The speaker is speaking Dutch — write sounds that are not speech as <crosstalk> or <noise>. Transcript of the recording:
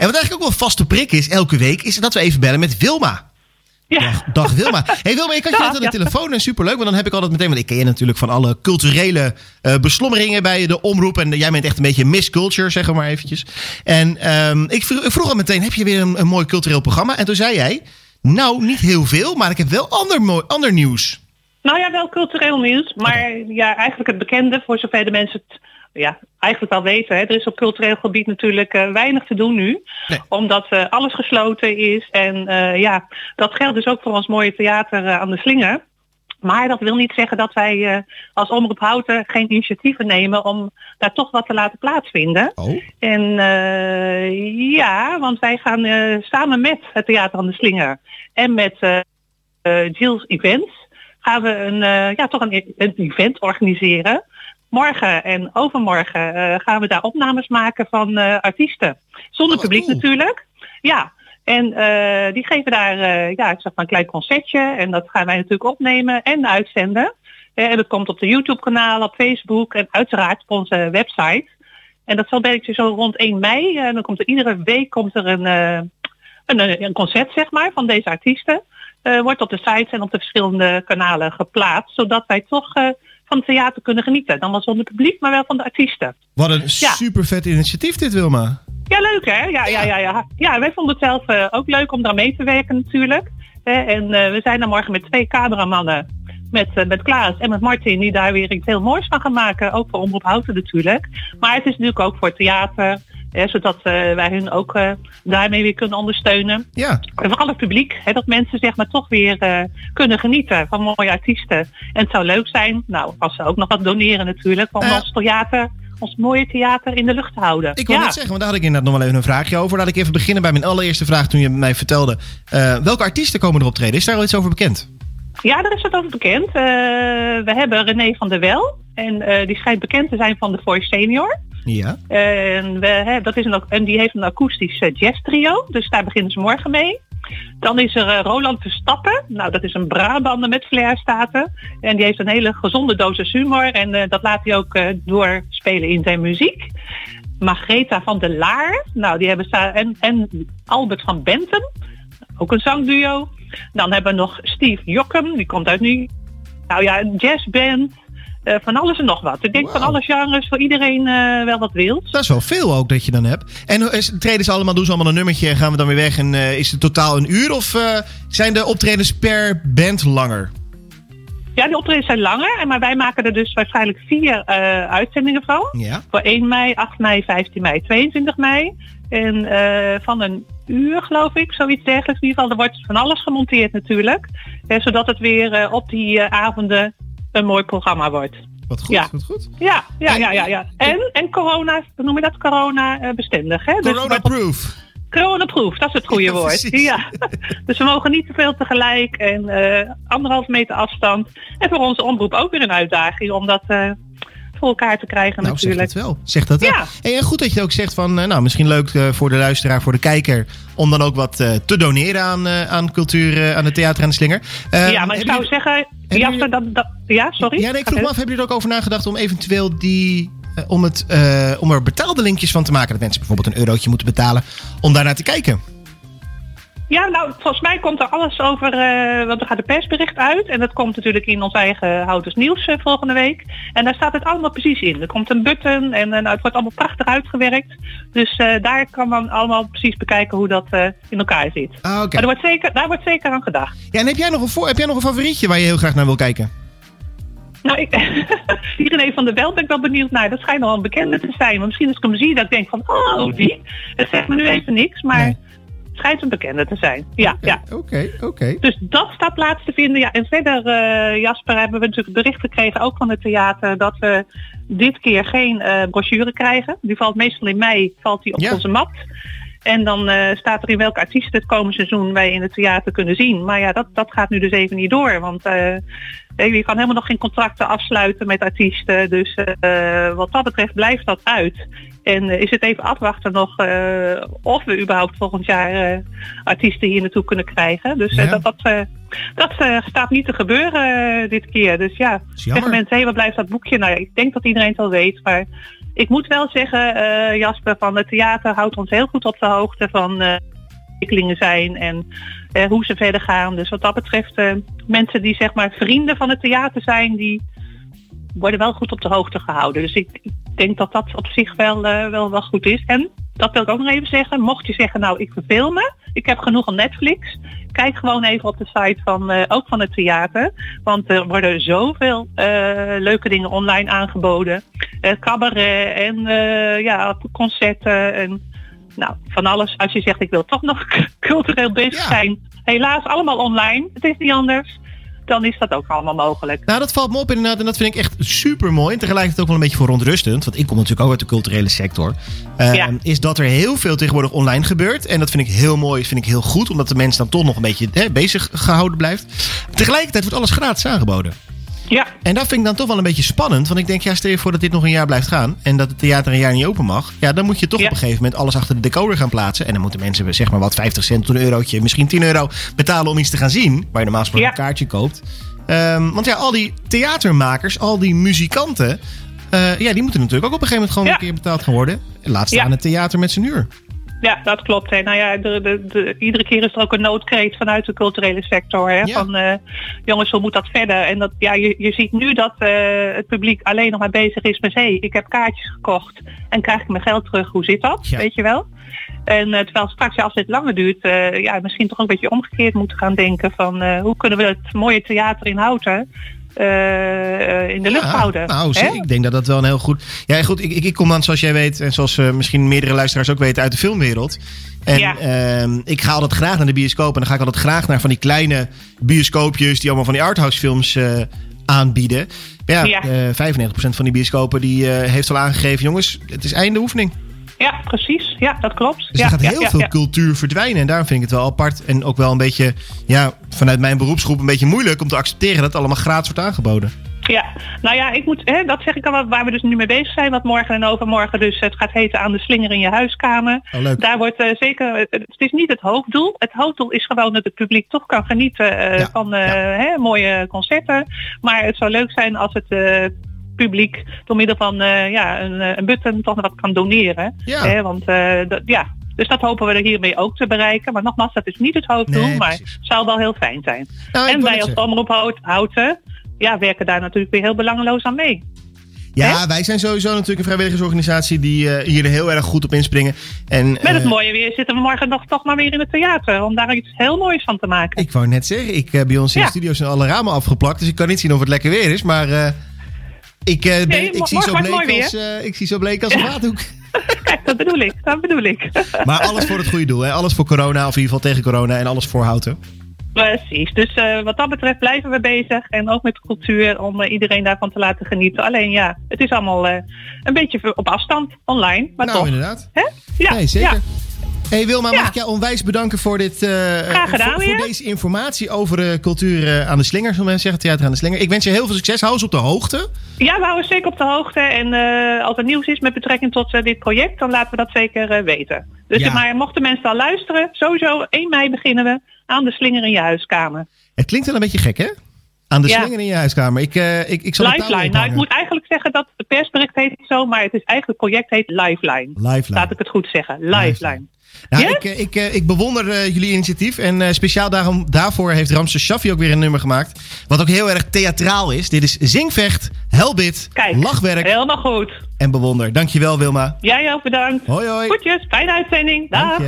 En wat eigenlijk ook wel vaste prik is, elke week, is dat we even bellen met Wilma. Ja. Dag, dag Wilma. <laughs> Hey Wilma, ik had je net aan de telefoon en superleuk. Want dan heb ik altijd meteen, want ik ken je natuurlijk van alle culturele eh, beslommeringen bij de omroep. En jij bent echt een beetje Miss Culture, zeg maar eventjes. En ehm, ik, vroeg, ik vroeg al meteen, heb je weer een, een mooi cultureel programma? En toen zei jij, nou niet heel veel, maar ik heb wel ander, mooi, ander nieuws. Nou ja, wel cultureel nieuws. Maar ja, eigenlijk het bekende, voor zover de mensen het ja, eigenlijk wel weten. Hè. Er is op cultureel gebied natuurlijk eh, weinig te doen nu. Nee. Omdat eh, alles gesloten is. En eh, ja, dat geldt dus ook voor ons mooie theater aan de slinger. Maar dat wil niet zeggen dat wij als Omroep Houten geen initiatieven nemen om daar toch wat te laten plaatsvinden. Oh, En ja, want wij gaan samen met het Theater aan de Slinger en met Jill's Events gaan we een, ja, toch een, een event organiseren. Morgen en overmorgen eh, gaan we daar opnames maken van eh, artiesten. Zonder Oh, publiek cool. natuurlijk. Ja, en eh, die geven daar ja, ik zeg maar een klein concertje. En dat gaan wij natuurlijk opnemen en uitzenden. En dat komt op de YouTube kanaal, op Facebook en uiteraard op onze website. En dat zal beetje zo rond 1 mei. En dan komt er iedere week komt er een, een, een concert zeg maar, van deze artiesten. Wordt op de sites en op de verschillende kanalen geplaatst. Zodat wij toch van het theater kunnen genieten. Dan wel zonder publiek, maar wel van de artiesten. wat een super vet initiatief dit, Wilma. Ja, leuk hè? Ja, ja, ja, ja. ja wij vonden het zelf eh, ook leuk om daar mee te werken natuurlijk. En eh, we zijn dan morgen met twee cameramannen. Met, eh, met Klaas en met Martin die daar weer iets heel moois van gaan maken. Ook voor Omroep Houten natuurlijk. Maar het is natuurlijk ook voor theater. Hè, zodat eh, wij hun ook eh, daarmee weer kunnen ondersteunen. Ja, En vooral het publiek. Hè, dat mensen zeg maar toch weer eh, kunnen genieten van mooie artiesten. En het zou leuk zijn, nou, als ze ook nog wat doneren natuurlijk. Om ons theater, ons mooie theater in de lucht te houden. ik wil ja. net zeggen, want daar had ik inderdaad nog wel even een vraagje over. Laat ik even beginnen bij mijn allereerste vraag toen je mij vertelde. welke artiesten komen er optreden? Is daar al iets over bekend? Ja, daar is het over bekend. We hebben René van der Wel. En die schijnt bekend te zijn van de Voice Senior. Ja. En, we, hè, dat is een, en die heeft een akoestisch jazz trio. Dus daar beginnen ze morgen mee. Dan is er eh, Roland Verstappen. Nou, dat is een Brabander met flairstaten. En die heeft een hele gezonde dosis humor. En eh, dat laat hij ook eh, doorspelen in zijn muziek. Margreta van der Laar. Nou, die hebben en, en Albert van Bentum. Ook een zangduo. Dan hebben we nog Steve Jokkum. Die komt uit nu. Nou ja, een jazzband. Eh, van alles en nog wat. Ik denk van Wauw. alle genres voor iedereen eh, wel wat wil. Dat is wel veel ook dat je dan hebt. En hoe- is- treden ze allemaal, doen ze allemaal een nummertje en gaan we dan weer weg? En eh, is het totaal een uur? Of eh, zijn de optredens per band langer? Ja, de optredens zijn langer. en Maar wij maken er dus waarschijnlijk vier eh, uitzendingen van. Ja. Voor 1 mei, 8 mei, 15 mei, 22 mei. En eh, van een uur, geloof ik, zoiets dergelijks. In ieder geval, er wordt van alles gemonteerd natuurlijk. Eh, zodat het weer eh, op die eh, avonden een mooi programma wordt. Wat goed, Ja. wat goed. Ja, ja, ja, ja. ja. En, en corona, noem je dat? Corona-bestendig. hè? Dus Corona-proof. Corona-proof, dat is het goede <laughs> Ja, woord. Ja. <laughs> Dus we mogen niet te veel tegelijk en eh anderhalf meter afstand. En voor onze omroep ook weer een uitdaging om dat eh, voor elkaar te krijgen Nou, zeg natuurlijk. dat wel. Zeg dat wel. Ja. Hey, en goed dat je ook zegt van, eh, nou, misschien leuk voor de luisteraar, voor de kijker, om dan ook wat te doneren aan, aan cultuur, aan de theater en de slinger. Ja, maar ik zou zeggen, Jasper, dat, dat, ja, sorry? Ja, nee, ik vroeg me af, hebben jullie er ook over nagedacht om eventueel die, eh, om, het, eh, om er betaalde linkjes van te maken? Dat mensen bijvoorbeeld een eurotje moeten betalen om daarnaar te kijken. Ja, nou, volgens mij komt er alles over, eh, want er gaat een persbericht uit. En dat komt natuurlijk in ons eigen Houters Nieuws volgende week. En daar staat het allemaal precies in. Er komt een button en nou, het wordt allemaal prachtig uitgewerkt. Dus daar kan man allemaal precies bekijken hoe dat in elkaar zit. Ah. Maar er wordt zeker, daar wordt zeker aan gedacht. Ja, en heb jij, nog een voor, heb jij nog een favorietje waar je heel graag naar wil kijken? Nou, ik, <laughs> René van der Wel ben ik wel benieuwd naar. Dat schijnt al een bekende te zijn. Maar misschien als ik hem zie, dat ik denk van, oh, die. Het zegt me nu even niks, maar Nee. het schijnt een bekende te zijn. Ja, ja. Oké, oké. Dus dat staat plaats te vinden. Ja, en verder, eh, Jasper, hebben we natuurlijk bericht gekregen, ook van het theater, dat we dit keer geen eh, brochure krijgen. Die valt meestal in mei, valt die op Ja. onze mat. En dan eh, staat er in welke artiesten het komende seizoen wij in het theater kunnen zien. Maar ja, dat, dat gaat nu dus even niet door. Want eh, je kan helemaal nog geen contracten afsluiten met artiesten. Dus eh, wat dat betreft blijft dat uit. En is het even afwachten nog of we überhaupt volgend jaar artiesten hier naartoe kunnen krijgen. Dus Ja. dat, dat dat eh, staat niet te gebeuren eh, dit keer. Dus ja, zeggen mensen, hé, wat blijft dat boekje? Nou ja, ik denk dat iedereen het al weet. Maar ik moet wel zeggen, eh, Jasper, van het theater houdt ons heel goed op de hoogte van ontwikkelingen zijn en eh, hoe ze verder gaan. Dus wat dat betreft, eh, mensen die zeg maar vrienden van het theater zijn, die worden wel goed op de hoogte gehouden. Dus ik, ik denk dat dat op zich wel, eh, wel, wel goed is. En dat wil ik ook nog even zeggen. Mocht je zeggen, nou, ik verveel me. Ik heb genoeg op Netflix. Kijk gewoon even op de site van, eh, ook van het theater. Want er worden zoveel eh, leuke dingen online aangeboden. Eh, cabaret en ja, concerten en nou, van alles. Als je zegt, ik wil toch nog <laughs> cultureel bezig Ja. zijn. Helaas, allemaal online. Het is niet anders. Dan is dat ook allemaal mogelijk. Nou, dat valt me op inderdaad. En dat vind ik echt super mooi. En tegelijkertijd ook wel een beetje verontrustend. Want ik kom natuurlijk ook uit de culturele sector. Eh, Ja. Is dat er heel veel tegenwoordig online gebeurt. En dat vind ik heel mooi. Dat vind ik heel goed. Omdat de mens dan toch nog een beetje hè, bezig gehouden blijft. Tegelijkertijd wordt alles gratis aangeboden. Ja, En dat vind ik dan toch wel een beetje spannend. Want ik denk, ja, stel je voor dat dit nog een jaar blijft gaan. En dat het theater een jaar niet open mag. Ja, dan moet je toch Ja. op een gegeven moment alles achter de decoder gaan plaatsen. En dan moeten mensen, zeg maar wat, 50 cent tot een eurotje, misschien 10 euro betalen om iets te gaan zien. Waar je normaal gesproken Ja. een kaartje koopt. Ehm, want ja, al die theatermakers, al die muzikanten. eh, ja, die moeten natuurlijk ook op een gegeven moment gewoon Ja. een keer betaald gaan worden. Laat staan het theater met zijn uur. Ja, dat klopt. Hè. Nou ja, de, de, de, iedere keer is er ook een noodkreet vanuit de culturele sector. Hè, Ja. Van eh, jongens, hoe moet dat verder? En dat, ja, je, je ziet nu dat eh, het publiek alleen nog maar bezig is met... hé, hey, ik heb kaartjes gekocht en krijg ik mijn geld terug. Hoe zit dat? Ja. Weet je wel? En eh, terwijl straks, ja, als dit langer duurt... ja, misschien toch ook een beetje omgekeerd moeten gaan denken... van hoe kunnen we het mooie theater in Houten... eh, in de lucht Ja, houden. Nou, hè? ik denk dat dat wel een heel goed. Ja, goed. Ik, ik, ik kom dan, zoals jij weet, en zoals eh, misschien meerdere luisteraars ook weten, uit de filmwereld. En Ja. ehm, ik ga altijd graag naar de bioscoop. En dan ga ik altijd graag naar van die kleine bioscoopjes die allemaal van die arthouse films eh, aanbieden. Maar ja, Ja. eh, 95% van die bioscopen die heeft al aangegeven, jongens, het is einde oefening. Ja, precies. Ja, dat klopt. Dus ja, er gaat heel ja, veel cultuur verdwijnen. En daarom vind ik het wel apart. En ook wel een beetje, ja, vanuit mijn beroepsgroep een beetje moeilijk om te accepteren dat het allemaal gratis wordt aangeboden. Ja, nou ja, ik moet, hè, dat zeg ik al waar we dus nu mee bezig zijn. Wat morgen en overmorgen dus het gaat heten aan de slinger in je huiskamer. Oh, leuk. Daar wordt eh, zeker, het het is niet het hoofddoel. Het hoofddoel is gewoon dat het publiek toch kan genieten eh, Ja, van eh, ja. hè, mooie concerten. Maar het zou leuk zijn als het eh, publiek door middel van eh, ja, een, eh, een button toch nog wat kan doneren. Ja. Hè, want eh, dat, ja, dus dat hopen we er hiermee ook te bereiken. Maar nogmaals, dat is niet het hoofddoel, Nee, maar het zou wel heel fijn zijn. Nou, en wij als omroep Hout- Houten ja, werken daar natuurlijk weer heel belangeloos aan mee. Ja, wij zijn sowieso natuurlijk een vrijwilligersorganisatie die eh, hier heel erg goed op inspringen. En, Met het mooie weer zitten we morgen nog toch maar weer in het theater. Om daar iets heel moois van te maken. Ik wou net zeggen, ik, eh, bij ons in Ja. de studio zijn alle ramen afgeplakt. Dus ik kan niet zien of het lekker weer is. Maar ik, eh, ben, Nee, ik, zie zo bleek als, eh, ik zie zo bleek als een waadhoek. <laughs> Kijk, dat bedoel ik. Dat bedoel ik. <laughs> Maar alles voor het goede doel. Hè? Alles voor corona, of in ieder geval tegen corona. En alles voor houten. Precies. Dus eh, wat dat betreft blijven we bezig. En ook met cultuur om iedereen daarvan te laten genieten. Alleen ja, het is allemaal een beetje op afstand, online. Maar nou, toch. inderdaad. Hè? Ja, nee, zeker. ja. Hey Wilma, Ja. mag ik jou onwijs bedanken voor, dit, eh, gedaan voor, deze informatie over de cultuur eh, aan de slinger. Zullen mensen zeggen, theater aan de slinger. Ik wens je heel veel succes. Hou ons op de hoogte. Ja, we houden zeker op de hoogte. En eh, als er nieuws is met betrekking tot eh, dit project, dan laten we dat zeker eh, weten. Dus Ja. maar mochten mensen al luisteren, sowieso 1 mei beginnen we aan de slinger in je huiskamer. Het klinkt wel een beetje gek, hè? Aan de Ja. slinger in je huiskamer. Ik, eh, ik, ik zal Lifeline. Nou, ik moet eigenlijk zeggen dat het persbericht heet zo, maar het is eigenlijk het project heet Lifeline. Lifeline. Laat ik het goed zeggen. Lifeline. Nou, Ja? ik, eh, ik, eh, ik bewonder eh, jullie initiatief. En speciaal daarom, daarvoor heeft Ramses Shaffi ook weer een nummer gemaakt. Wat ook heel erg theatraal is. Dit is Zingvecht, Helbit, Kijk, Lachwerk helemaal goed. en Bewonder. Dankjewel Wilma. Jij ook bedankt. Hoi hoi. Goedjes, fijne uitzending. Dag. Dank je.